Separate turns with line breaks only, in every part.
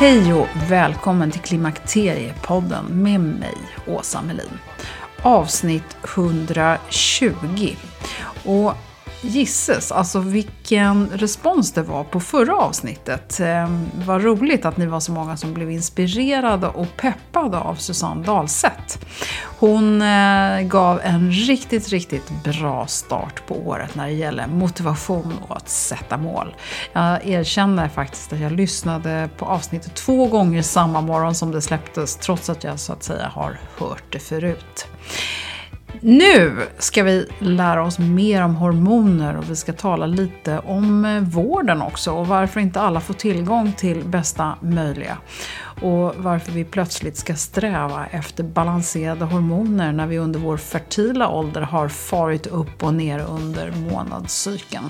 Hej och välkommen till Klimakteriepodden med mig, Åsa Melin. Avsnitt 120. Och gisses, alltså vilken respons det var på förra avsnittet. Eh, vad roligt att ni var så många som blev inspirerade och peppade av Susanne Dahlseth. Hon eh, gav en riktigt, riktigt bra start på året när det gäller motivation och att sätta mål. Jag erkänner faktiskt att jag lyssnade på avsnittet två gånger samma morgon som det släpptes, trots att jag så att säga har hört det förut. Nu ska vi lära oss mer om hormoner och vi ska tala lite om eh, vården också och varför inte alla får tillgång till bästa möjliga. Och varför vi plötsligt ska sträva efter balanserade hormoner när vi under vår fertila ålder har farit upp och ner under månadscykeln.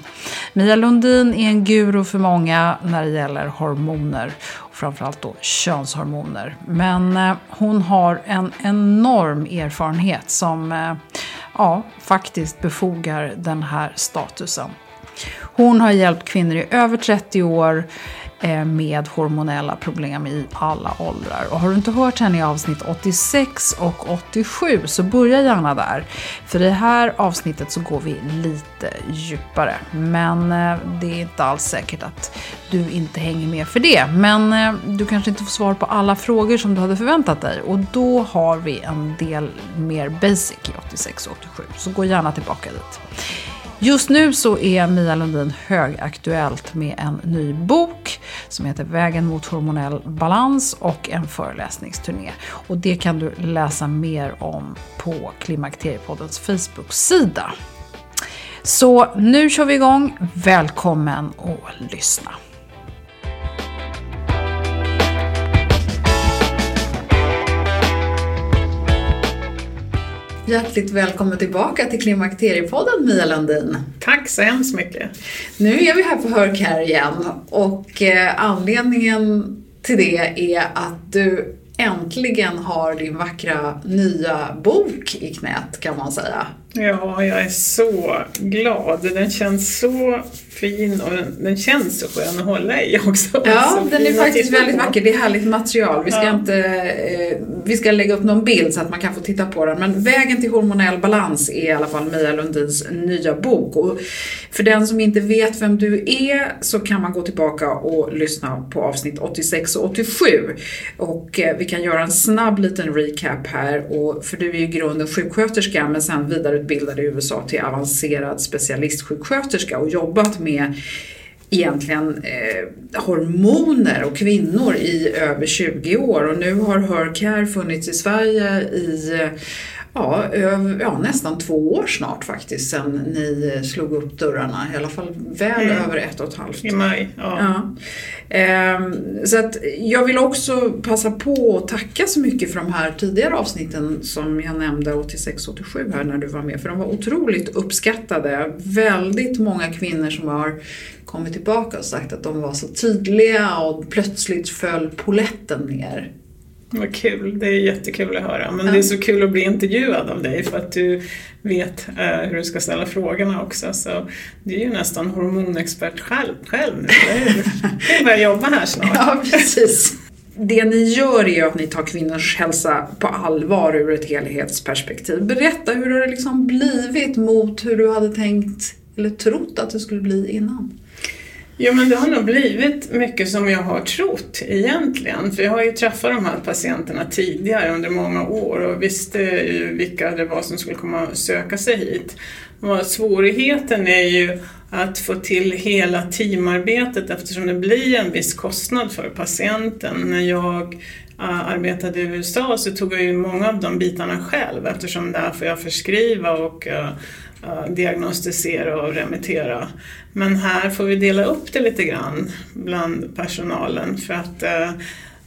Mia Lundin är en guru för många när det gäller hormoner framförallt då könshormoner. Men eh, hon har en enorm erfarenhet som eh, ja, faktiskt befogar den här statusen. Hon har hjälpt kvinnor i över 30 år Eh, med hormonella problem i alla åldrar. Och har du inte hört henne i avsnitt 86 och 87 så börja gärna där. För i det här avsnittet så går vi lite djupare. Men eh, det är inte alls säkert att du inte hänger med för det. Men eh, du kanske inte får svar på alla frågor som du hade förväntat dig. Och då har vi en del mer basic i 86 och 87. Så gå gärna tillbaka dit. Just nu så är Mia Lundin högaktuellt med en ny bok som heter Vägen mot hormonell balans och en föreläsningsturné. Och det kan du läsa mer om på Klimakteriepoddens Facebook-sida. Så nu kör vi igång. Välkommen och lyssna. Hjärtligt välkommen tillbaka till Klimakteriepodden Mia Landin.
Tack så hemskt mycket.
Nu är vi här på Hörcare igen och eh, anledningen till det är att du äntligen har din vackra nya bok i knät kan man säga.
Ja, jag är så glad. Den känns så fin och den, den känns så skön att hålla i också.
Ja, den är faktiskt väldigt
på.
vacker. Det är härligt material. Vi ska,
Ja.
inte, eh, vi ska lägga upp någon bild så att man kan få titta på den. Men Vägen till hormonell balans är i alla fall Mia Lundins nya bok. Och för den som inte vet vem du är så kan man gå tillbaka och lyssna på avsnitt 86 och 87. Och eh, vi kan göra en snabb liten recap här. Och, för du är ju i grunden sjuksköterska men sen vidareutbildad i USA till avancerad specialistsjuksköterska och jobbat med egentligen eh, hormoner och kvinnor i över 20 år. Och nu har Hercare funnits i Sverige i eh, ja, ja, nästan två år snart faktiskt sedan ni eh, slog upp dörrarna. I alla fall väl mm. över ett och ett halvt.
I maj, ja.
ja. Ehm, så att jag vill också passa på att tacka så mycket för de här tidigare avsnitten som jag nämnde 86-87 här när du var med. För de var otroligt uppskattade. Väldigt många kvinnor som har kommit tillbaka och sagt att de var så tydliga och plötsligt föll poletten ner.
Vad kul, det är jättekul att höra. Men det är så kul att bli intervjuad av dig för att du vet uh, hur du ska ställa frågorna också. Så du är ju nästan hormonexpert själv, själv nu. Du börjar jobba här snart.
Ja, precis. Det ni gör är att ni tar kvinnors hälsa på allvar ur ett helhetsperspektiv. Berätta, hur har det liksom blivit mot hur du hade tänkt eller trott att det skulle bli innan?
Jo men det har nog blivit mycket som jag har trott egentligen. För jag har ju träffat de här patienterna tidigare under många år och visste ju vilka det var som skulle komma och söka sig hit. Och svårigheten är ju att få till hela teamarbetet eftersom det blir en viss kostnad för patienten. När jag arbetade i USA så tog jag ju många av de bitarna själv eftersom där får jag förskriva och Eh, diagnostisera och remittera. Men här får vi dela upp det lite grann bland personalen för att eh,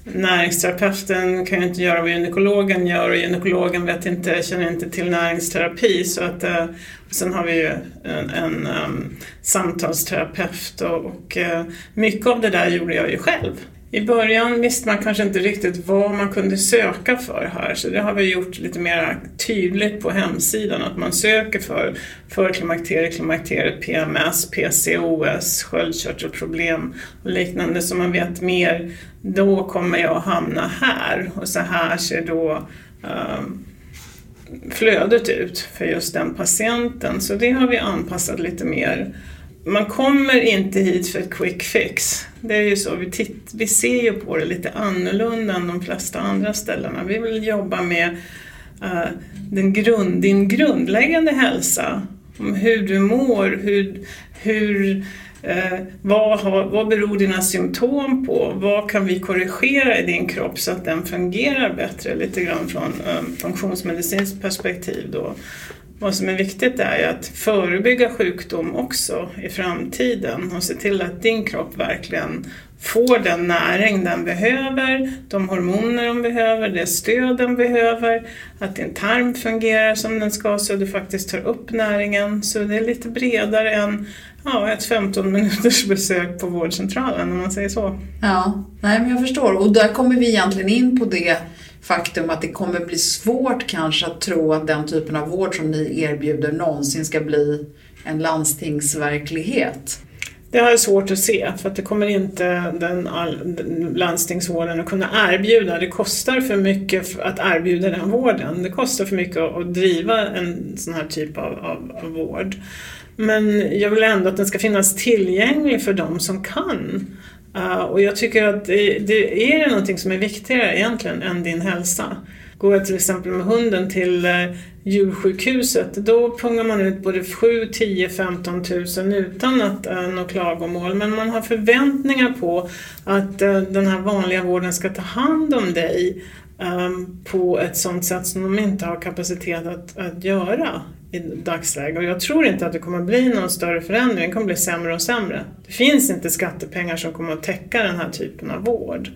näringsterapeuten kan ju inte göra vad gynekologen gör och gynekologen vet inte, känner inte till näringsterapi. Så att, eh, sen har vi ju en, en um, samtalsterapeut och, och mycket av det där gjorde jag ju själv. I början visste man kanske inte riktigt vad man kunde söka för här så det har vi gjort lite mer tydligt på hemsidan att man söker för förklimakterie, klimakteriet, PMS, PCOS, sköldkörtelproblem och liknande så man vet mer. Då kommer jag hamna här och så här ser då um, flödet ut för just den patienten. Så det har vi anpassat lite mer man kommer inte hit för ett quick fix. Det är ju så, vi, titt, vi ser ju på det lite annorlunda än de flesta andra ställena. Vi vill jobba med uh, den grund, din grundläggande hälsa. Om hur du mår, hur, hur, Eh, vad, har, vad beror dina symptom på? Vad kan vi korrigera i din kropp så att den fungerar bättre? Lite grann från eh, funktionsmedicinskt perspektiv då. Vad som är viktigt är ju att förebygga sjukdom också i framtiden och se till att din kropp verkligen får den näring den behöver, de hormoner den behöver, det stöd den behöver, att din tarm fungerar som den ska så att du faktiskt tar upp näringen. Så det är lite bredare än ja, ett 15 minuters besök på vårdcentralen om man säger så.
Ja, nej men jag förstår och där kommer vi egentligen in på det faktum att det kommer bli svårt kanske att tro att den typen av vård som ni erbjuder någonsin ska bli en landstingsverklighet?
Det har jag svårt att se för att det kommer inte den, all, den landstingsvården att kunna erbjuda. Det kostar för mycket att erbjuda den vården. Det kostar för mycket att, att driva en sån här typ av, av, av vård. Men jag vill ändå att den ska finnas tillgänglig för de som kan. Uh, och jag tycker att det, det är någonting som är viktigare egentligen än din hälsa. Går jag till exempel med hunden till uh, djursjukhuset, då pungar man ut både 7, 10, 15 tusen utan att uh, nå klagomål. Men man har förväntningar på att uh, den här vanliga vården ska ta hand om dig um, på ett sådant sätt som de inte har kapacitet att, att göra i dagsläget. Och jag tror inte att det kommer bli någon större förändring, det kommer bli sämre och sämre. Det finns inte skattepengar som kommer att täcka den här typen av vård.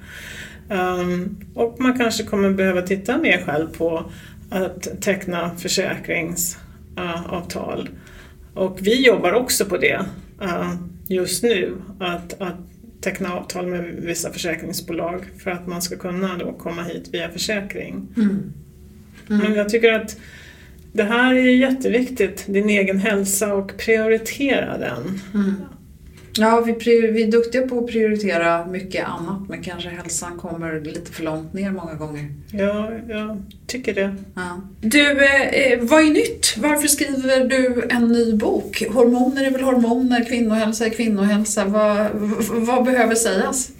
Um, och man kanske kommer behöva titta mer själv på att teckna försäkringsavtal. Uh, och vi jobbar också på det uh, just nu, att, att teckna avtal med vissa försäkringsbolag för att man ska kunna då komma hit via försäkring. Mm. Mm. Men jag tycker att det här är jätteviktigt, din egen hälsa och prioritera den. Mm.
Ja, vi, vi är duktiga på att prioritera mycket annat men kanske hälsan kommer lite för långt ner många gånger.
Ja, jag tycker det.
Ja. Du, eh, vad är nytt? Varför skriver du en ny bok? Hormoner är väl hormoner, kvinnohälsa är kvinnohälsa. Vad, vad behöver sägas?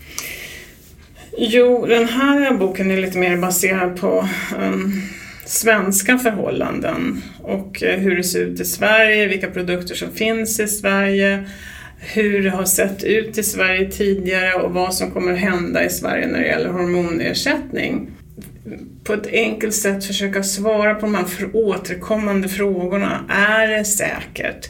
Jo, den här boken är lite mer baserad på um, svenska förhållanden och eh, hur det ser ut i Sverige, vilka produkter som finns i Sverige, hur det har sett ut i Sverige tidigare och vad som kommer att hända i Sverige när det gäller hormonersättning. på ett enkelt sätt försöka svara på de här återkommande frågorna. Är det säkert?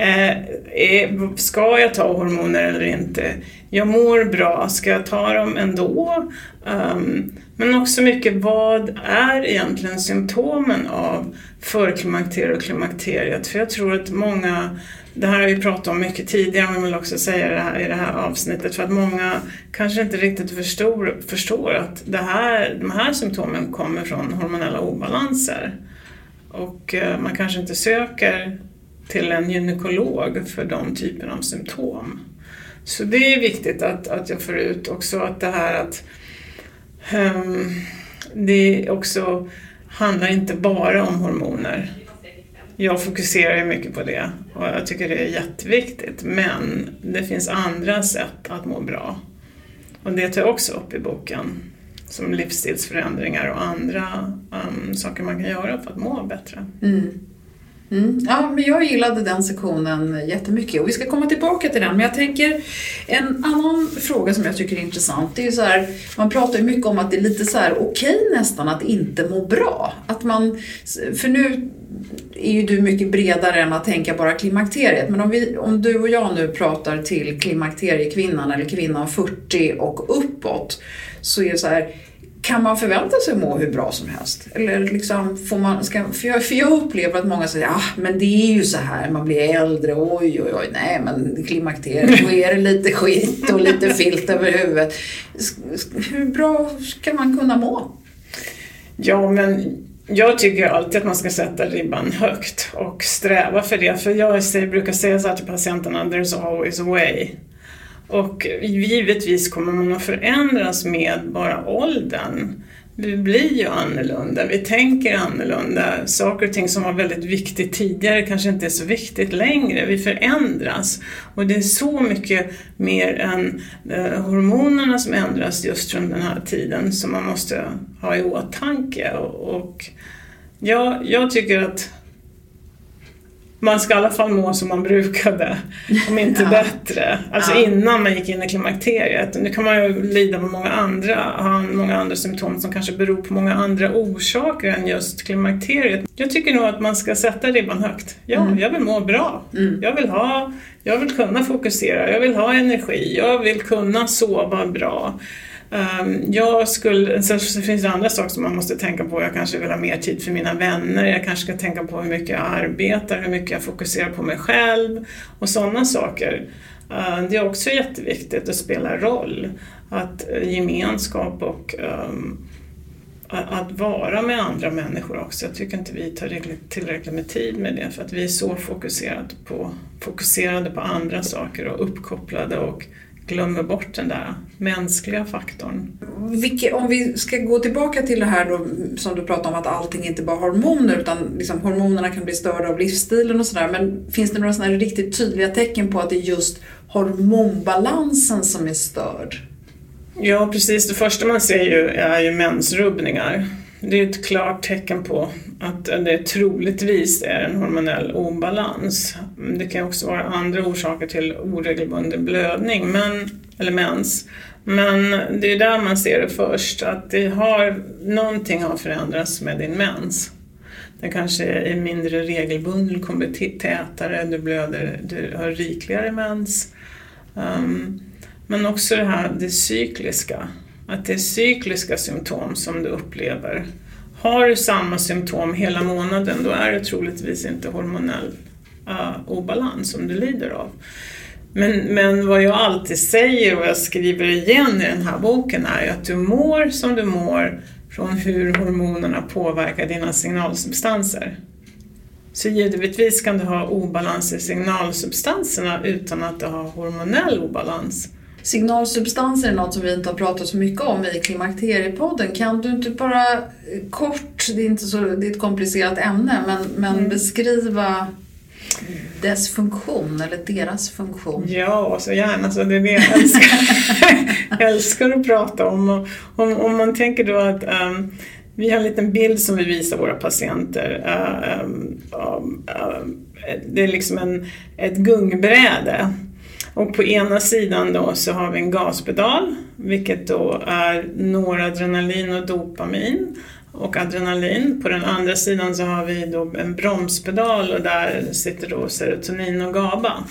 Eh, eh, ska jag ta hormoner eller inte? Jag mår bra, ska jag ta dem ändå? Um, men också mycket, vad är egentligen symptomen av förklimakteriet och klimakteriet? För jag tror att många, det här har vi pratat om mycket tidigare, men jag vill också säga det här i det här avsnittet, för att många kanske inte riktigt förstår, förstår att det här, de här symptomen kommer från hormonella obalanser. Och eh, man kanske inte söker till en gynekolog för de typerna av symptom. Så det är viktigt att, att jag får ut också att det här att um, det också handlar inte bara om hormoner. Jag fokuserar ju mycket på det och jag tycker det är jätteviktigt men det finns andra sätt att må bra. Och det tar jag också upp i boken som livsstilsförändringar och andra um, saker man kan göra för att må bättre.
Mm. Mm. Ja, men jag gillade den sektionen jättemycket och vi ska komma tillbaka till den. Men jag tänker, en annan fråga som jag tycker är intressant, det är ju så här, man pratar ju mycket om att det är lite så här okej okay nästan att inte må bra. Att man, för nu är ju du mycket bredare än att tänka bara klimakteriet. Men om, vi, om du och jag nu pratar till klimakteriekvinnan eller kvinnan 40 och uppåt så är det så här, kan man förvänta sig att må hur bra som helst? Eller liksom får man, ska, för, jag, för jag upplever att många säger ah, men det är ju så här, man blir äldre, oj oj oj, nej men klimakteriet, då är det lite skit och lite filt över huvudet. Hur bra ska man kunna må?
Ja men jag tycker alltid att man ska sätta ribban högt och sträva för det. För jag brukar säga så här till patienterna, there's always a way. Och givetvis kommer man att förändras med bara åldern. Vi blir ju annorlunda, vi tänker annorlunda. Saker och ting som var väldigt viktigt tidigare kanske inte är så viktigt längre. Vi förändras. Och det är så mycket mer än eh, hormonerna som ändras just runt den här tiden som man måste ha i åtanke. Och, och ja, jag tycker att man ska i alla fall må som man brukade, om inte ja. bättre. Alltså ja. innan man gick in i klimakteriet. Nu kan man ju lida av många andra, ha många andra symptom som kanske beror på många andra orsaker än just klimakteriet. Jag tycker nog att man ska sätta ribban högt. Ja, mm. jag vill må bra. Mm. Jag vill ha, jag vill kunna fokusera, jag vill ha energi, jag vill kunna sova bra. Ehm, jag skulle, sen så finns det andra saker som man måste tänka på. Jag kanske vill ha mer tid för mina vänner, jag kanske ska tänka på hur mycket jag arbetar, hur mycket jag fokuserar på mig själv och sådana saker. Ehm, det är också jätteviktigt att spela roll. Att eh, gemenskap och um, att vara med andra människor också. Jag tycker inte vi tar tillräckligt med tid med det för att vi är så fokuserade på, fokuserade på andra saker och uppkopplade och glömmer bort den där mänskliga faktorn.
Vilke, om vi ska gå tillbaka till det här då, som du pratade om att allting inte bara hormoner utan liksom hormonerna kan bli störda av livsstilen och sådär. Men finns det några sådana riktigt tydliga tecken på att det är just hormonbalansen som är störd?
Ja precis, det första man ser ju är ju mensrubbningar. Det är ett klart tecken på att det troligtvis är en hormonell obalans. Det kan också vara andra orsaker till oregelbunden blödning, men, eller mens. Men det är där man ser det först, att det har, någonting har förändrats med din mens. Den kanske är mindre regelbunden, kommer tätare, du blöder, du har rikligare mens. Um, men också det här det cykliska, att det är cykliska symptom som du upplever. Har du samma symptom hela månaden då är det troligtvis inte hormonell uh, obalans som du lider av. Men, men vad jag alltid säger och jag skriver igen i den här boken är att du mår som du mår från hur hormonerna påverkar dina signalsubstanser. Så givetvis kan du ha obalans i signalsubstanserna utan att du har hormonell obalans.
Signalsubstanser är något som vi inte har pratat så mycket om i Klimakteriepodden. Kan du inte bara eh, kort, det är, inte så, det är ett komplicerat ämne, men, men mm. beskriva dess funktion eller deras funktion?
Ja, så gärna. Så det är det jag älskar, jag älskar att prata om. Om. Om man tänker då att um, vi har en liten bild som vi visar våra patienter. Uh, um, um, det är liksom en, ett gungbräde och på ena sidan då så har vi en gaspedal, vilket då är noradrenalin och dopamin och adrenalin. På den andra sidan så har vi då en bromspedal och där sitter då serotonin och GABA.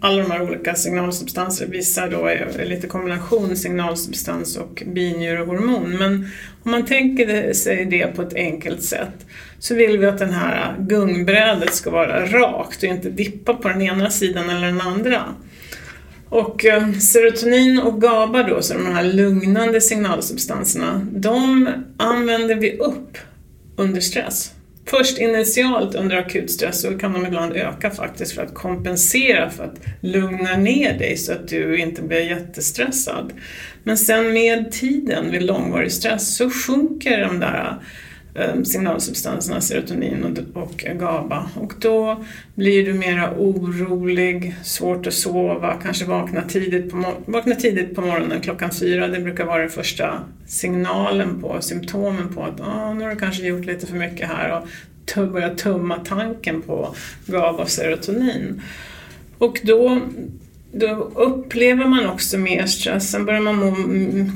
Alla de här olika signalsubstanser, vissa då är lite kombination signalsubstans och binjurehormon. Men om man tänker sig det på ett enkelt sätt så vill vi att den här gungbrädet ska vara rakt och inte dippa på den ena sidan eller den andra. Och eh, serotonin och GABA då, så de här lugnande signalsubstanserna, de använder vi upp under stress. Först initialt under akut stress så kan de ibland öka faktiskt för att kompensera för att lugna ner dig så att du inte blir jättestressad. Men sen med tiden vid långvarig stress så sjunker de där Eh, signalsubstanserna serotonin och GABA. Och då blir du mera orolig, svårt att sova, kanske vakna tidigt på, vakna tidigt på morgonen klockan fyra. Det brukar vara den första signalen på, symptomen på att ah, nu har du kanske gjort lite för mycket här och börjar tumma tanken på GABA och serotonin. Och då då upplever man också mer stress. Sen börjar man må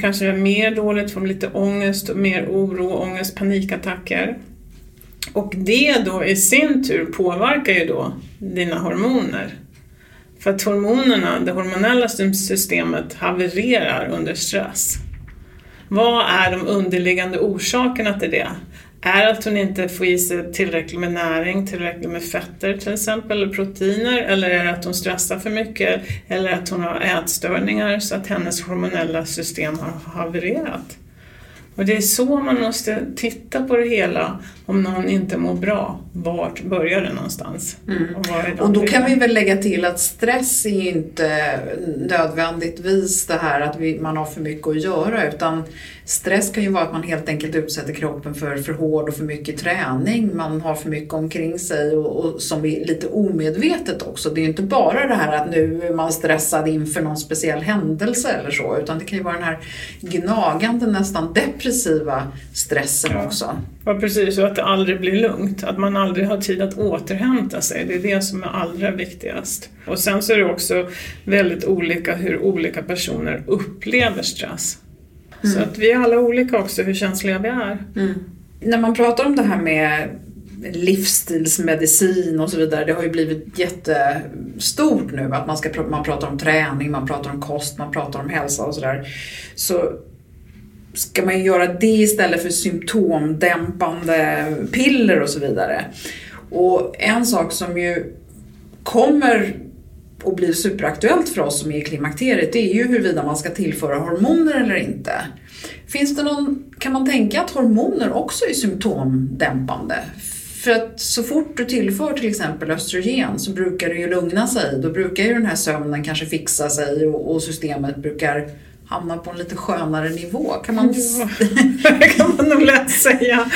kanske mer dåligt, får lite ångest, mer oro, ångest, panikattacker. Och det då i sin tur påverkar ju då dina hormoner. För att hormonerna, det hormonella systemet havererar under stress. Vad är de underliggande orsakerna till det? Är att hon inte får i sig tillräckligt med näring, tillräckligt med fetter till exempel, eller proteiner, eller är det att hon stressar för mycket, eller att hon har ätstörningar så att hennes hormonella system har havererat. Och det är så man måste titta på det hela om någon inte mår bra. Vart börjar det någonstans?
Mm. Och, och, då kan vi väl lägga till att stress är inte nödvändigtvis det här att vi, man har för mycket att göra utan stress kan ju vara att man helt enkelt utsätter kroppen för för hård och för mycket träning. Man har för mycket omkring sig och, och som är lite omedvetet också. Det är ju inte bara det här att nu är man stressad inför någon speciell händelse eller så utan det kan ju vara den här gnagande nästan depressiva stressen
ja.
också.
Ja precis, och att det aldrig blir lugnt. Att man aldrig har tid att återhämta sig. Det är det som är allra viktigast. Och sen så är det också väldigt olika hur olika personer upplever stress. Mm. Så att vi är alla olika också hur känsliga vi är.
Mm. När man pratar om det här med livsstilsmedicin och så vidare. Det har ju blivit jättestort nu att man, ska, man pratar om träning, man pratar om kost, man pratar om hälsa och sådär. Så ska man göra det istället för symptomdämpande piller och så vidare. Och en sak som ju kommer att bli superaktuellt för oss som är i klimakteriet det är ju huruvida man ska tillföra hormoner eller inte. Finns det någon, kan man tänka att hormoner också är symptomdämpande? För att så fort du tillför till exempel östrogen så brukar det ju lugna sig. Då brukar ju den här sömnen kanske fixa sig och, och systemet brukar hamna på en lite skönare nivå. Kan man,
ja, det kan man nog lätt säga.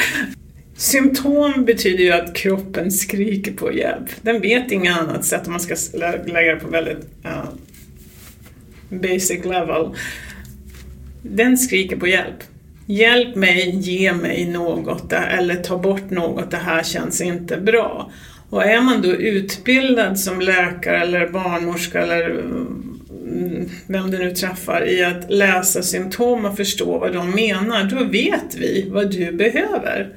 Symptom betyder ju att kroppen skriker på hjälp. Den vet inget annat sätt om man ska lägga det på väldigt uh, basic level. Den skriker på hjälp. Hjälp mig, ge mig något eller ta bort något, det här känns inte bra. Och är man då utbildad som läkare eller barnmorska eller mm, vem du nu träffar i att läsa symptom och förstå vad de menar, då vet vi vad du behöver.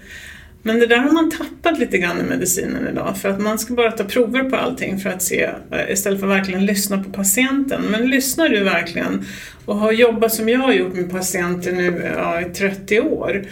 Men det där har man tappat lite grann i medicinen idag för att man ska bara ta prover på allting för att se eh, istället för att verkligen lyssna på patienten. Men lyssnar du verkligen och har jobbat som jag har gjort med patienter nu ja, i 30 år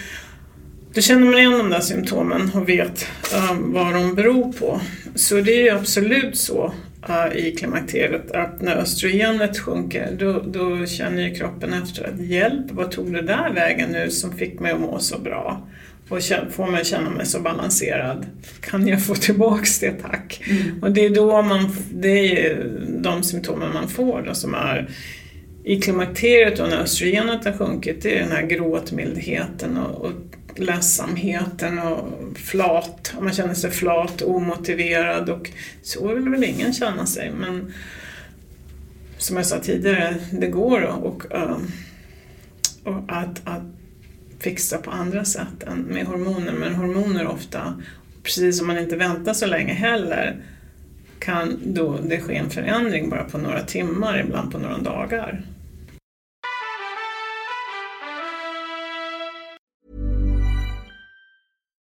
då känner man igen de där symptomen och vet uh, vad de beror på. Så det är ju absolut så uh, i klimakteriet att när östrogenet sjunker då, då känner ju kroppen efter att hjälp, vad tog det där vägen nu som fick mig att må så bra? Och få mig känna mig så balanserad. Kan jag få tillbaks det tack? Mm. Och det är då man, det är de symptomen man får då som är i klimakteriet och när östrogenet har sjunkit, det är den här gråtmildheten och, och ledsamheten och flat, man känner sig flat, omotiverad och så vill väl ingen känna sig men som jag sa tidigare, det går och, uh, och att, att fixa på andra sätt än med hormoner men hormoner ofta, precis som man inte väntar så länge heller, kan då det ske en förändring bara på några timmar, ibland på några dagar.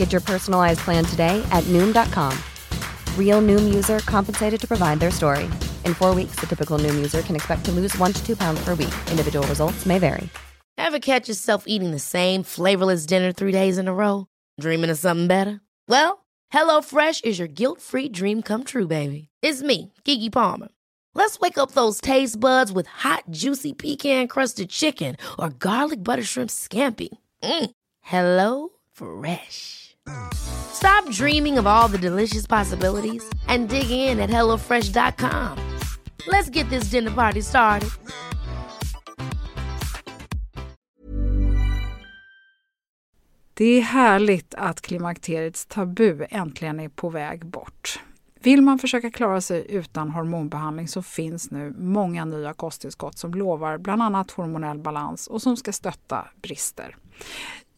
Get your personalized plan today at Noom.com. Real Noom user compensated to provide their story. In four weeks, the typical Noom user can expect to lose one to two pounds per week. Individual results may vary.
Ever catch yourself eating the same flavorless dinner three days in a row? Dreaming of something better? Well, HelloFresh is your guilt-free dream come true, baby. It's me, Kiki Palmer. Let's wake up those taste buds with hot, juicy pecan-crusted chicken or garlic butter shrimp scampi. Mm. Hello Fresh. Stop dreaming of all the delicious possibilities and dig in at HelloFresh.com. Let's get this dinner party started.
Det är härligt att klimakteriets tabu äntligen är på väg bort. Vill man försöka klara sig utan hormonbehandling så finns nu många nya kosttillskott som lovar bland annat hormonell balans och som ska stötta brister.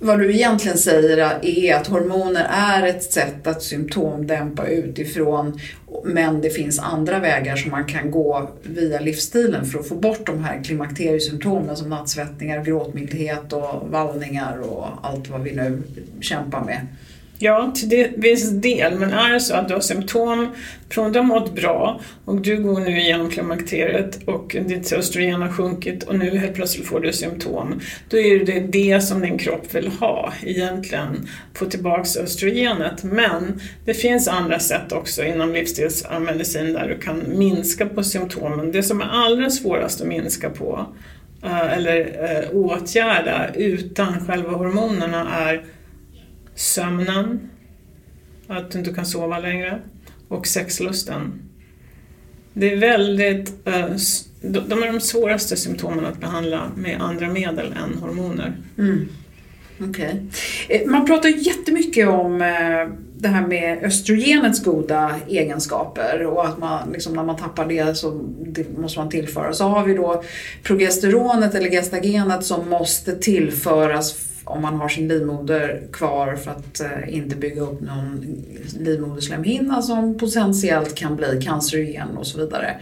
Vad du egentligen säger är att hormoner är ett sätt att symptomdämpa utifrån men det finns andra vägar som man kan gå via livsstilen för att få bort de här klimakteriesymptomen som nattsvettningar, gråtmildhet och vallningar och allt vad vi nu kämpar med.
Ja, till viss del. Men är det så att du har symptom från du har mått bra och du går nu igenom klimakteriet och ditt östrogen har sjunkit och nu helt plötsligt får du symptom. Då är det det som din kropp vill ha egentligen, få tillbaks östrogenet. Men det finns andra sätt också inom livsstilsmedicin där du kan minska på symptomen. Det som är allra svårast att minska på eh, eller eh, åtgärda utan själva hormonerna är sömnen, att du inte kan sova längre och sexlusten. Det är väldigt, eh, de är de svåraste symptomen att behandla med andra medel än hormoner.
Mm. Okay. Eh, man pratar jättemycket om eh, det här med östrogenets goda egenskaper och att man, liksom, när man tappar det så det måste man tillföra. Så har vi då progesteronet eller gestagenet som måste tillföras om man har sin livmoder kvar för att eh, inte bygga upp någon livmoderslemhinna som potentiellt kan bli cancerogen och så vidare.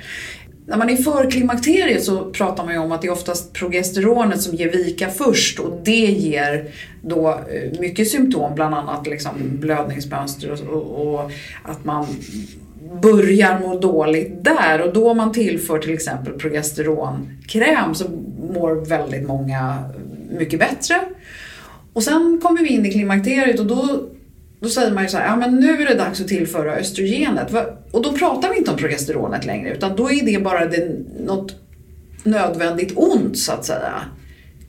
När man är för klimakteriet så pratar man ju om att det är oftast progesteronet som ger vika först och det ger då eh, mycket symptom, bland annat liksom blödningsmönster och, och, och att man börjar må dåligt där och då man tillför till exempel progesteronkräm så mår väldigt många mycket bättre. Och sen kommer vi in i klimakteriet och då, då säger man ju så här, ja men nu är det dags att tillföra östrogenet. Och då pratar vi inte om progesteronet längre utan då är det bara det, något nödvändigt ont så att säga.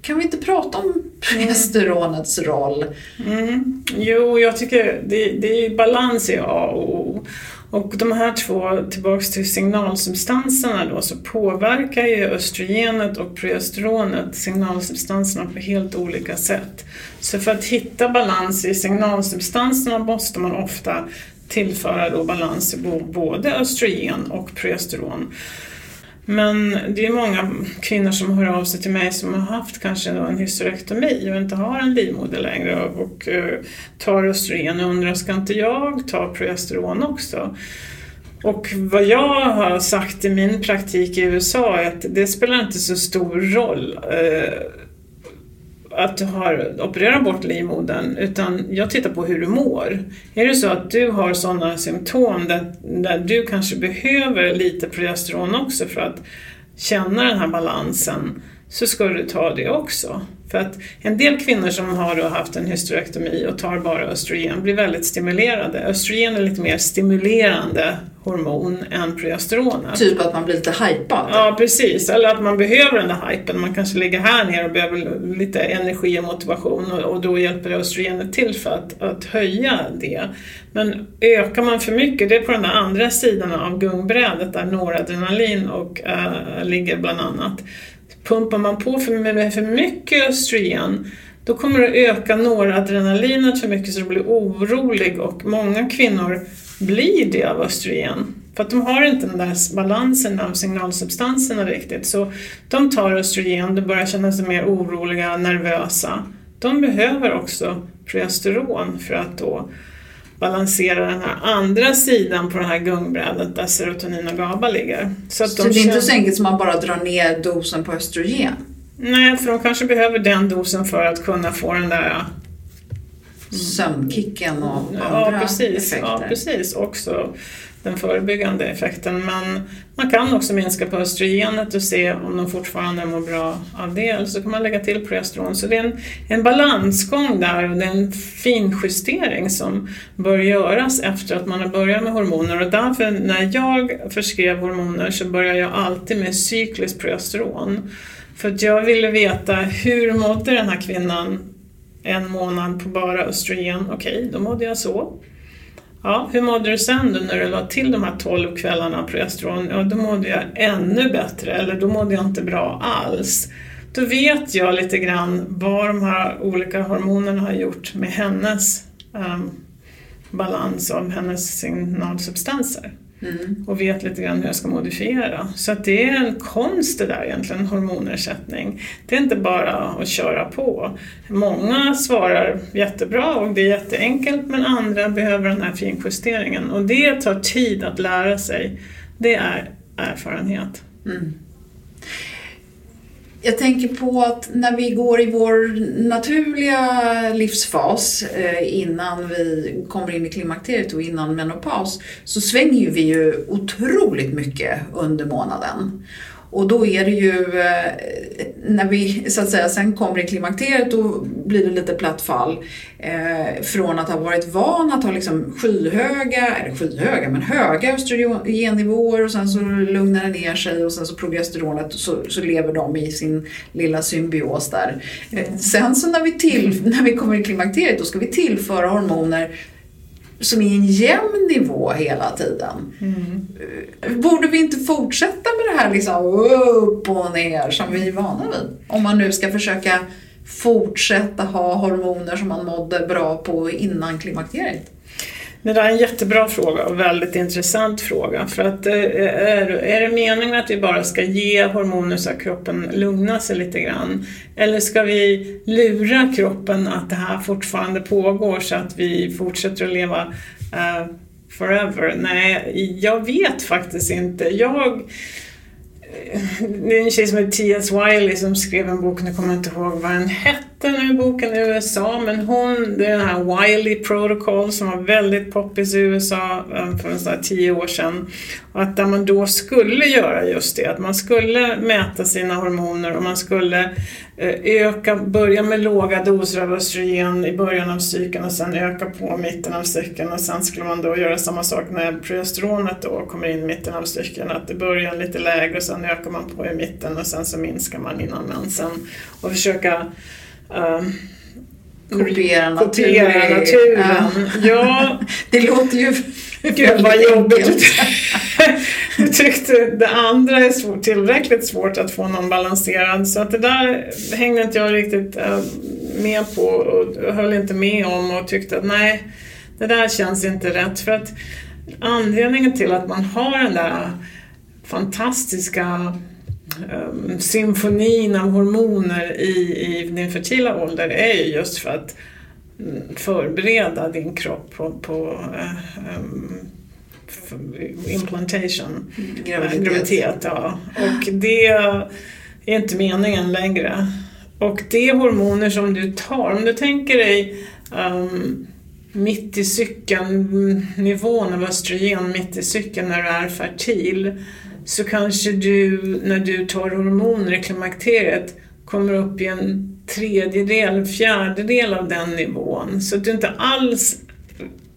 Kan vi inte prata om progesteronets roll?
Mm. mm. Jo, jag tycker det, det är balans i A och O. Och de här två, tillbaks till signalsubstanserna då, så påverkar ju östrogenet och progesteronet signalsubstanserna på helt olika sätt. Så för att hitta balans i signalsubstanserna måste man ofta tillföra då balans i både östrogen och progesteron. Men det är många kvinnor som hör av sig till mig som har haft kanske en hysterektomi och inte har en livmoder längre och, och eh, tar östrogen och undrar, ska inte jag ta progesteron också? Och vad jag har sagt i min praktik i USA är att det spelar inte så stor roll eh, att du har opererat bort livmodern utan jag tittar på hur du mår. Är det så att du har sådana symptom där, där du kanske behöver lite progesteron också för att känna den här balansen så ska du ta det också. För att en del kvinnor som har haft en hysterektomi och tar bara östrogen blir väldigt stimulerade. Östrogen är lite mer stimulerande hormon än progesteronet.
Typ att man blir lite hypad?
Ja, precis. Eller att man behöver den där hypen. Man kanske ligger här nere och behöver lite energi och motivation och, och då hjälper östrogenet till för att, att höja det. Men ökar man för mycket, det är på den där andra sidan av gungbrädet där noradrenalin och, äh, ligger bland annat. Pumpar man på för, med för mycket östrogen då kommer det öka noradrenalinet för mycket så du blir orolig och många kvinnor blir det av östrogen. För att de har inte den där balansen av signalsubstanserna riktigt. Så de tar östrogen, de börjar känna sig mer oroliga, nervösa. De behöver också progesteron för att då balansera den här andra sidan på det här gungbrädet där serotonin och GABA ligger.
Så, att så de det är känner... inte så enkelt som att man bara drar ner dosen på östrogen?
Nej, för de kanske behöver den dosen för att kunna få den där.
Sömnkicken och andra
ja, precis,
effekter.
Ja, precis. Också den förebyggande effekten. Men man kan också minska på östrogenet och se om de fortfarande mår bra av det. Eller så kan man lägga till progesteron. Så det är en, en balansgång där och det är en finjustering som bör göras efter att man har börjat med hormoner. Och därför när jag förskrev hormoner så började jag alltid med cykliskt progesteron. För att jag ville veta hur mådde den här kvinnan en månad på bara östrogen? Okej, okay, då mådde jag så. Ja, hur mådde du sen då när du la till de här 12 kvällarna progesteron? Ja, då mådde jag ännu bättre, eller då mådde jag inte bra alls. Då vet jag lite grann vad de här olika hormonerna har gjort med hennes um, balans av hennes signalsubstanser. Mm. Och vet lite grann hur jag ska modifiera. Så att det är en konst det där egentligen, hormonersättning. Det är inte bara att köra på. Många svarar jättebra och det är jätteenkelt men andra behöver den här finjusteringen. Och det tar tid att lära sig. Det är erfarenhet. Mm.
Jag tänker på att när vi går i vår naturliga livsfas eh, innan vi kommer in i klimakteriet och innan menopaus så svänger vi ju otroligt mycket under månaden. Och då är det ju, eh, när vi så att säga sen kommer i klimakteriet då blir det lite platt fall. Eh, från att ha varit van att ha liksom skyhöga, eller skyhöga, men höga östrogennivåer och sen så lugnar det ner sig och sen så progesteronet så, så lever de i sin lilla symbios där. Eh, sen så när vi, till, när vi kommer i klimakteriet då ska vi tillföra hormoner som är en jämn nivå hela tiden. Mm. Borde vi inte fortsätta med det här liksom upp och ner som vi är vana vid? Om man nu ska försöka fortsätta ha hormoner som man mådde bra på innan klimakteriet.
Det där är en jättebra fråga och väldigt intressant fråga. För att eh, är, är det meningen att vi bara ska ge hormoner så att kroppen lugnar sig lite grann? Eller ska vi lura kroppen att det här fortfarande pågår så att vi fortsätter att leva uh, forever? Nej, jag vet faktiskt inte. Jag eh, det är en tjej som heter T.S. Wiley som skrev en bok, nu kommer jag inte ihåg vad den hette nu, boken i USA, men hon, det är den här Wiley Protocol som var väldigt poppis i USA um, eh, för sådär tio år sedan. Och att där man då skulle göra just det, att man skulle mäta sina hormoner och man skulle eh, öka, börja med låga doser av östrogen i början av cykeln och sen öka på mitten av cykeln och sen skulle man då göra samma sak när progesteronet då kommer in i mitten av cykeln, att det börjar lite lägre och sen ökar man på i mitten och sen så minskar man innan mensen och försöka um,
Kopiera naturen.
Kopiera naturen. Ja. ja.
det låter ju
Gud vad jobbigt. Du tyckte det andra är svårt, tillräckligt svårt att få någon balanserad så att det där hängde inte jag riktigt uh, med på och höll inte med om och tyckte att nej, det där känns inte rätt. För att anledningen till att man har den där fantastiska um, symfonin av hormoner i, i din fertila ålder är ju just för att mm, förbereda din kropp på, på uh, um, implantation,
Graviditet.
graviditet ja. Och det är inte meningen längre. Och det är hormoner som du tar, om du tänker dig um, mitt i cykeln, nivån av östrogen mitt i cykeln när du är fertil, så kanske du när du tar hormoner i klimakteriet kommer upp i en tredjedel, en fjärdedel av den nivån. Så att du inte alls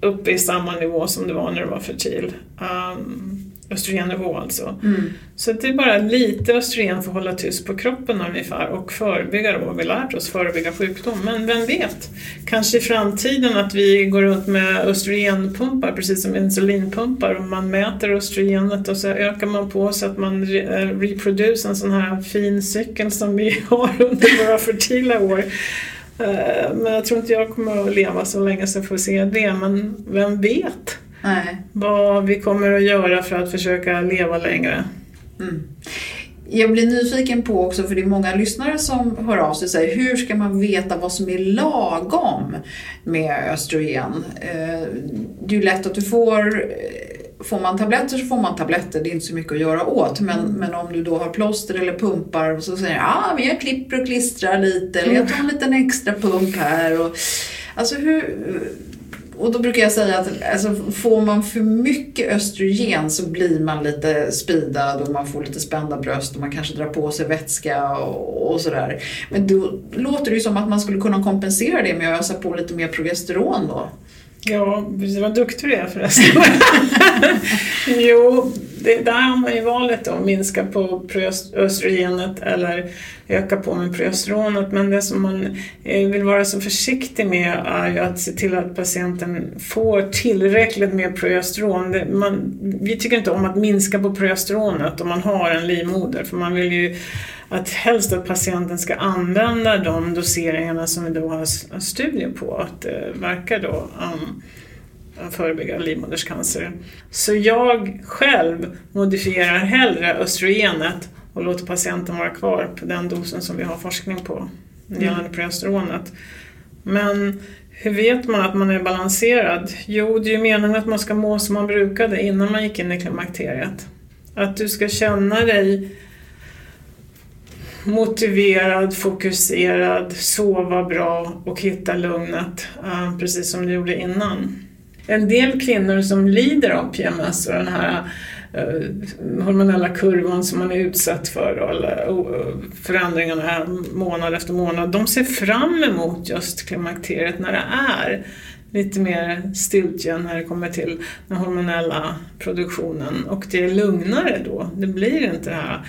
uppe i samma nivå som du var när du var fertil. Um, östrogennivå alltså.
Mm.
Så det är bara lite östrogen för att hålla tyst på kroppen ungefär och förebygga då, vi lärt oss, förebygga sjukdom. Men vem vet? Kanske i framtiden att vi går runt med östrogenpumpar precis som insulinpumpar och man mäter östrogenet och så ökar man på så att man re- reproducerar en sån här fin cykel som vi har under våra fertila år. Eh, Men jag tror inte jag kommer att leva så länge så jag får se det, men vem vet?
Nej.
vad vi kommer att göra för att försöka leva längre.
Mm. Jag blir nyfiken på också, för det är många lyssnare som hör av sig och säger hur ska man veta vad som är lagom med östrogen? Eh, Det är ju lätt att du får Får man tabletter så får man tabletter, det är inte så mycket att göra åt. Men, men om du då har plåster eller pumpar så säger du ah, men jag klipper och klistrar lite eller jag tar en liten extra pump här. Och, alltså hur, och då brukar jag säga att alltså, får man för mycket östrogen så blir man lite speedad och man får lite spända bröst och man kanske drar på sig vätska och, och sådär. Men då låter det ju som att man skulle kunna kompensera det med att ösa på lite mer progesteron då.
Ja, vad duktig du är förresten. jo, det, där har man ju valet då, minska på östrogenet eller öka på med progesteronet. Men det som man eh, vill vara så försiktig med är ju att se till att patienten får tillräckligt med progesteron. Det, man, vi tycker inte om att minska på progesteronet om man har en livmoder, för man vill ju att helst att patienten ska använda de doseringarna som vi då har studier på att eh, det verkar då um, förebygga livmoderscancer. Så jag själv modifierar hellre östrogenet och låter patienten vara kvar på den dosen som vi har forskning på gällande progesteronet. Men hur vet man att man är balanserad? Jo, det är ju meningen att man ska må som man brukade innan man gick in i klimakteriet. Att du ska känna dig motiverad, fokuserad, sova bra och hitta lugnet, eh, precis som du gjorde innan. En del kvinnor som lider av PMS och den här eh, hormonella kurvan som man är utsatt för, eller eh, förändringarna här månad efter månad, de ser fram emot just klimakteriet när det är lite mer stiltje när det kommer till den hormonella produktionen och det är lugnare då. Det blir inte det här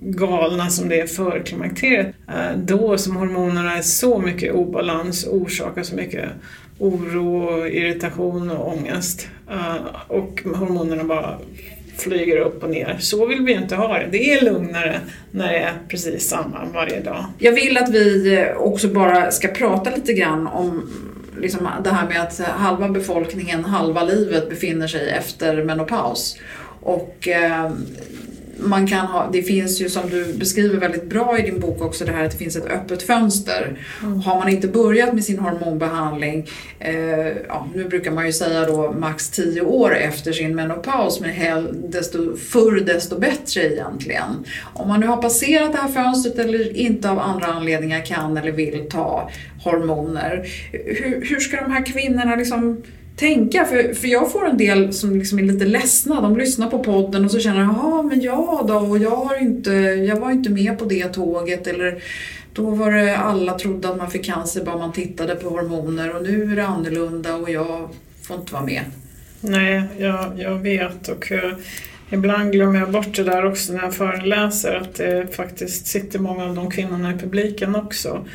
galna som det är för klimakteriet. Eh, då som hormonerna är så mycket obalans och orsakar så mycket oro, irritation och ångest. Eh, och hormonerna bara flyger upp och ner. Så vill vi inte ha det. Det är lugnare när det är precis samma varje dag.
Jag vill att vi eh, också bara ska prata lite grann om liksom det här med att halva befolkningen, halva livet befinner sig efter menopaus. Och eh, man kan ha, det finns ju som du beskriver väldigt bra i din bok också det här att det finns ett öppet fönster. Har man inte börjat med sin hormonbehandling, eh, ja, nu brukar man ju säga då max 10 år efter sin menopaus, men hell, desto förr desto bättre egentligen. Om man nu har passerat det här fönstret eller inte av andra anledningar kan eller vill ta hormoner, hur, hur ska de här kvinnorna liksom tänka. För, för jag får en del som liksom är lite ledsna. De lyssnar på podden och så känner jaha men jag då och jag, har inte, jag var inte med på det tåget. Eller då var det alla trodde att man fick cancer bara man tittade på hormoner och nu är det annorlunda och jag får inte vara med.
Nej, jag, jag vet och eh, ibland glömmer jag bort det där också när jag föreläser att det faktiskt sitter många av de kvinnorna i publiken också.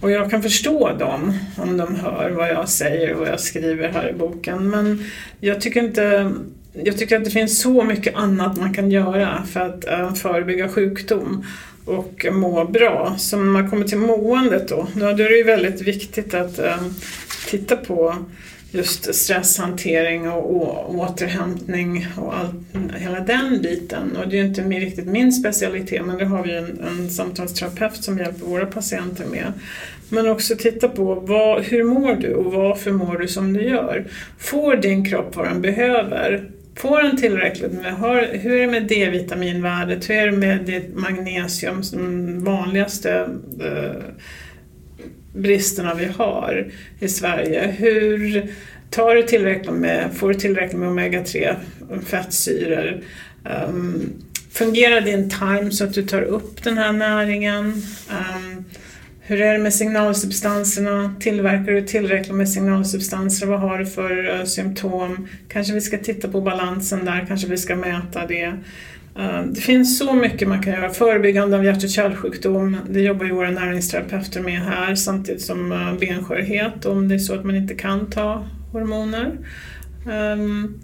Och jag kan förstå dem om de hör vad jag säger och vad jag skriver här i boken. Men jag tycker inte jag tycker att det finns så mycket annat man kan göra för att eh, förebygga sjukdom. och må bra. Så när man kommer till måendet då, då är det ju väldigt viktigt att eh, titta på just stresshantering och, och återhämtning och all, hela den biten. Och det är ju inte riktigt min specialitet men det har vi en, en samtalsterapeut som hjälper våra patienter med. Men också titta på vad, hur mår du och varför mår du som du gör? Får din kropp vad den behöver? Får den tillräckligt med, har, hur är det med D-vitaminvärdet? Hur är det med ditt magnesium, som vanligaste eh, bristerna vi har i Sverige. Hur tar du tillräckligt med, får du tillräckligt med omega-3 eh, fettsyror? Um, fungerar din tarm så att du tar upp den här näringen? Um, hur är det med signalsubstanserna? Tillverkar du tillräckligt med signalsubstanser? Vad har du för uh, symptom? Kanske vi ska titta på balansen där, kanske vi ska mäta det. Eh, det finns så mycket man kan göra. Förebyggande av hjärt och kärlsjukdom, det jobbar ju våra näringsterapeuter med här samtidigt som eh, benskörhet om det är så att man inte kan ta hormoner. Ehm,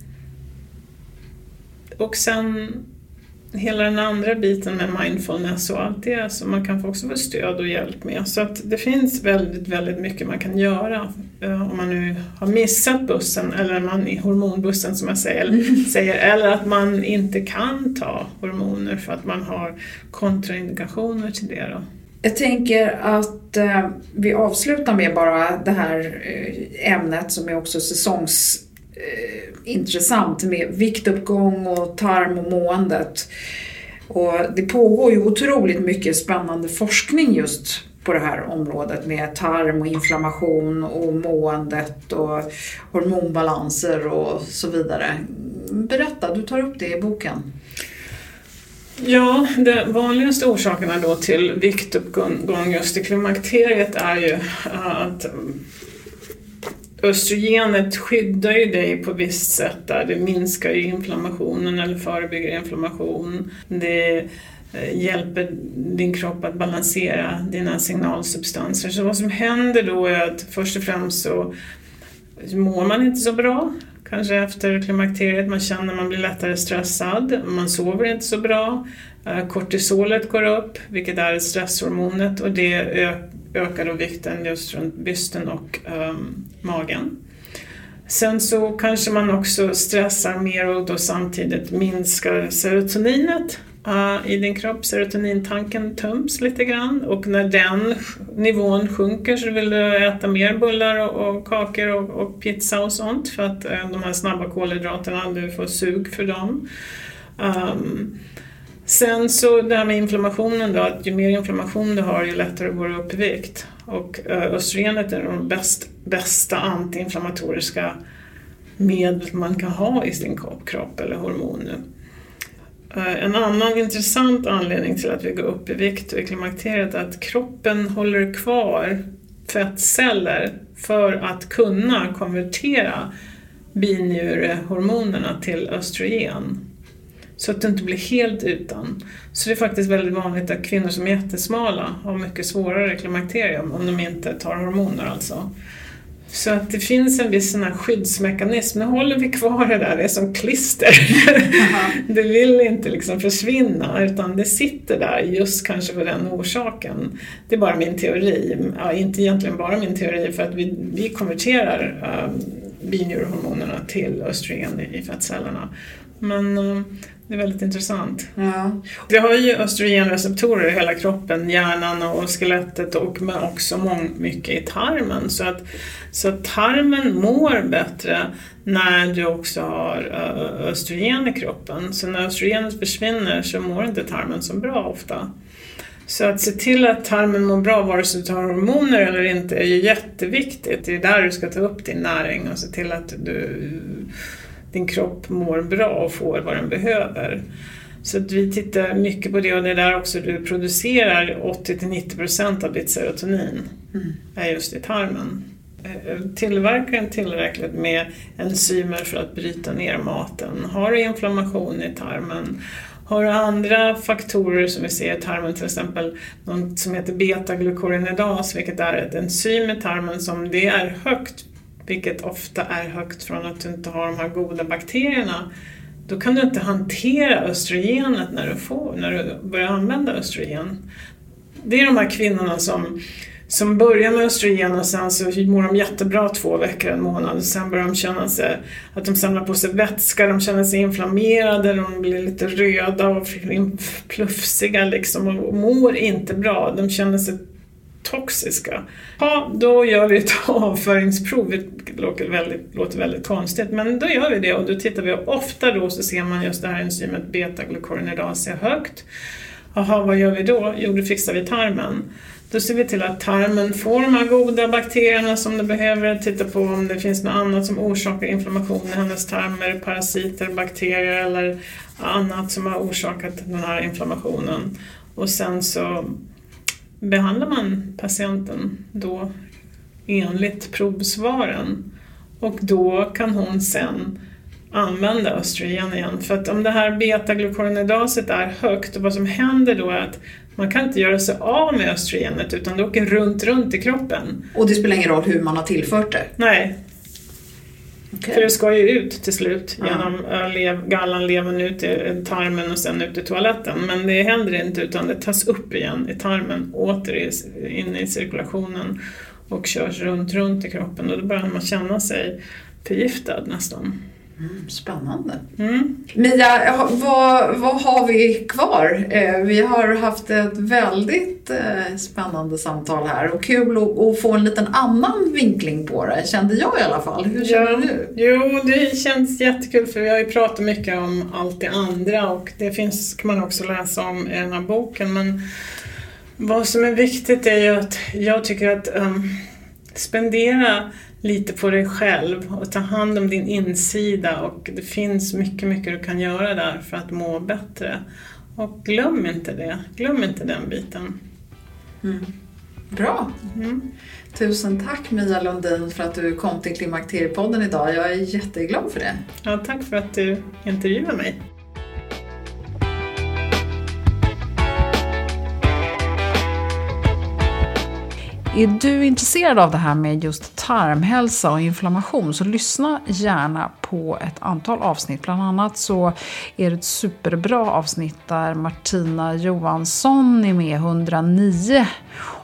och sen hela den andra biten med mindfulness och allt det som man kan också få stöd och hjälp med. Så att det finns väldigt, väldigt mycket man kan göra eh, om man nu har missat bussen eller man är hormonbussen som jag säger, mm. säger eller att man inte kan ta hormoner för att man har kontraindikationer till det. Då.
Jag tänker att eh, vi avslutar med bara det här eh, ämnet som är också säsongs eh, intressant med viktuppgång och tarm och måendet. Och det pågår ju otroligt mycket spännande forskning just på det här området med tarm och inflammation och måendet och hormonbalanser och så vidare. Berätta, du tar upp det i boken.
Ja, de vanligaste orsakerna då till viktuppgång just i klimakteriet är ju att östrogenet skyddar ju dig på visst sätt där. Det minskar ju inflammationen eller förebygger inflammation. Det eh, hjälper din kropp att balansera dina signalsubstanser. Så vad som händer då är att först och främst så mår man inte så bra. Kanske efter klimakteriet, man känner att man blir lättare stressad, man sover inte så bra, Eh, kortisolet går upp, vilket är stresshormonet och det ökar då vikten just runt bysten och um, magen. Sen så kanske man också stressar mer och då samtidigt minskar serotoninet uh, i din kropp. Serotonintanken töms lite grann och när den nivån sjunker så vill du äta mer bullar och, och kakor och, och, pizza och sånt för att uh, de här snabba kolhydraterna, du får sug för dem. Um, Sen så det här med inflammationen då, att ju mer inflammation du har ju lättare går du upp i vikt. Och eh, östrogenet är de bäst, bästa antiinflammatoriska medel man kan ha i sin kropp eller hormoner. Eh, en annan intressant anledning till att vi går upp i vikt och i klimakteriet är att kroppen håller kvar fettceller för att kunna konvertera binjurehormonerna till östrogen. Så att du inte blir helt utan. Så det är faktiskt väldigt vanligt att kvinnor som är jättesmala har mycket svårare klimakterium om de inte tar hormoner alltså. Så att det finns en viss sån här skyddsmekanism. Nu håller vi kvar det där, det är som klister. det vill inte liksom försvinna utan det sitter där just kanske för den orsaken. Det är bara min teori. Ja, inte egentligen bara min teori för att vi, vi konverterar äh, binjurhormonerna till östrogen i, fettcellerna. Men äh, det är väldigt intressant. Ja. Vi har ju östrogenreceptorer i hela kroppen, hjärnan och skelettet och men också mång, mycket i tarmen. Så att, så att tarmen mår bättre när du också har östrogen i kroppen. Så när östrogenet försvinner så mår inte tarmen så bra ofta. Så att se till att tarmen mår bra vare sig du tar hormoner eller inte är ju jätteviktigt. Det är där du ska ta upp din näring och se till att du din kropp mår bra och får vad den behöver. Så att vi tittar mycket på det och det är där också du producerar 80-90% av ditt serotonin, mm. är just i tarmen. Eh, tillverkar den tillräckligt med enzymer för att bryta ner maten? Har du inflammation i tarmen? Har du andra faktorer som vi ser i tarmen, till exempel något som heter beta-glukorinedas, vilket är ett enzym i tarmen som det är högt vilket ofta är högt från att du inte har de här goda bakterierna då kan du inte hantera östrogenet när du, får, när du börjar använda östrogen. Det är de här kvinnorna som, som börjar med östrogen och sen så mår de jättebra två veckor, en månad och sen börjar de känna sig att de samlar på sig vätska, de känner sig inflammerade, de blir lite röda och plufsiga liksom och mår inte bra. De känner sig toxiska. Ja, då gör vi ett avföringsprov, det låter väldigt, låter väldigt konstigt, men då gör vi det och då tittar vi och ofta då så ser man just det här enzymet beta-glukoronidas är högt. Jaha, vad gör vi då? Jo, då fixar vi tarmen. Då ser vi till att tarmen får de här goda bakterierna som den behöver, titta på om det finns något annat som orsakar inflammation i hennes tarmer, parasiter, bakterier eller annat som har orsakat den här inflammationen. Och sen så behandlar man patienten då enligt provsvaren och då kan hon sen använda östrogen igen. För att om det här beta-glukuronidaset är högt och vad som händer då är att man kan inte göra sig av med östrogenet utan det åker runt, runt i kroppen.
Och det spelar ingen roll hur man har tillfört det?
Nej, Okay. För det ska ju ut till slut genom lev, gallan, levern ut i tarmen och sen ut i toaletten. Men det händer inte utan det tas upp igen i tarmen, åter in i cirkulationen och körs runt, runt i kroppen och då börjar man känna sig förgiftad nästan.
Mm, spännande. Mm. Mia, vad, vad har vi kvar? Eh, vi har haft ett väldigt eh, spännande samtal här och kul att, få en liten annan vinkling på det, kände jag i alla fall. Hur känner ja, du?
Jo, det känns jättekul för vi har ju pratat mycket om allt det andra och det finns, kan man också läsa om i den här boken. Men vad som är viktigt är ju att jag tycker att um, spendera lite på dig själv och ta hand om din insida och det finns mycket, mycket du kan göra där för att må bättre. Och glöm inte det, glöm inte den biten.
Mm. Bra! Mm. Tusen tack Mia Lundin för att du kom till Klimakteriepodden idag. Jag är jätteglad för det.
Ja, tack för att du intervjuade mig.
Är du intresserad av det här med just tarmhälsa och inflammation så lyssna gärna på ett antal avsnitt. Bland annat så är det ett superbra avsnitt där Martina Johansson är med, 109.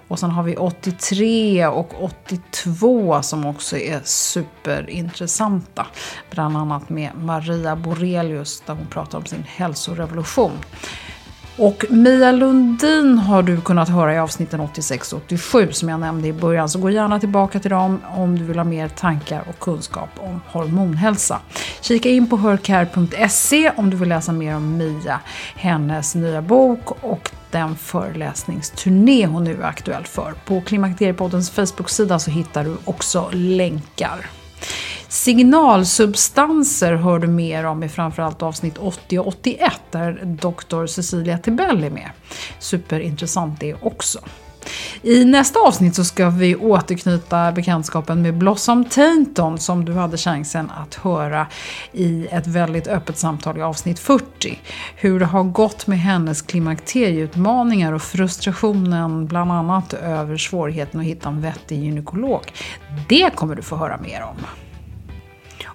Och sen har vi 83 och 82 som också är superintressanta. Bland annat med Maria Borelius där hon pratar om sin hälsorevolution. Och Mia Lundin har du kunnat höra i avsnitten 86 och 87 som jag nämnde i början. Så gå gärna tillbaka till dem om du vill ha mer tankar och kunskap om hormonhälsa. Kika in på Hercare.se om du vill läsa mer om Mia, hennes nya bok och den föreläsningsturné hon nu är aktuell för. På Klimakteriepoddens Facebook-sida så hittar du också länkar. Signalsubstanser hör du mer om i framförallt avsnitt 80 och 81 där doktor Cecilia Tibell är med. Superintressant det också. I nästa avsnitt så ska vi återknyta bekantskapen med Blossom Tainton som du hade chansen att höra i ett väldigt öppet samtal i avsnitt 40. Hur det har gått med hennes klimakterieutmaningar och frustrationen bland annat över svårigheten att hitta en vettig gynekolog. Det kommer du få höra mer om.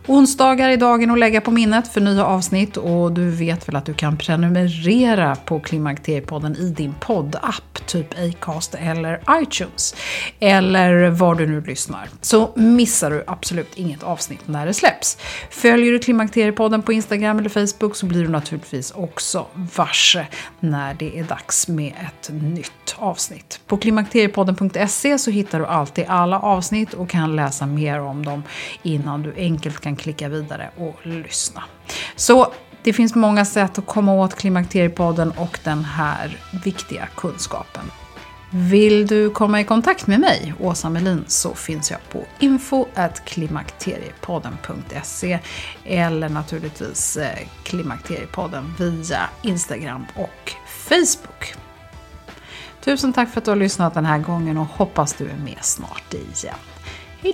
Onsdagar är dagen att lägga på minnet för nya avsnitt och du vet väl att du kan prenumerera på Klimakteriepodden i din poddapp, typ Acast eller iTunes. Eller var du nu lyssnar. Så missar du absolut inget avsnitt när det släpps. Följer du Klimakteriepodden på Instagram eller Facebook så blir du naturligtvis också varse när det är dags med ett nytt avsnitt. På klimakteriepodden.se så hittar du alltid alla avsnitt och kan läsa mer om dem innan du enkelt kan klicka vidare och lyssna. Så det finns många sätt att komma åt Klimakteriepodden och den här viktiga kunskapen. Vill du komma i kontakt med mig, Åsa Melin, så finns jag på info.klimakteriepodden.se eller naturligtvis eh, Klimakteriepodden via Instagram och Facebook. Tusen tack för att du har lyssnat den här gången och hoppas du är med snart igen. Hej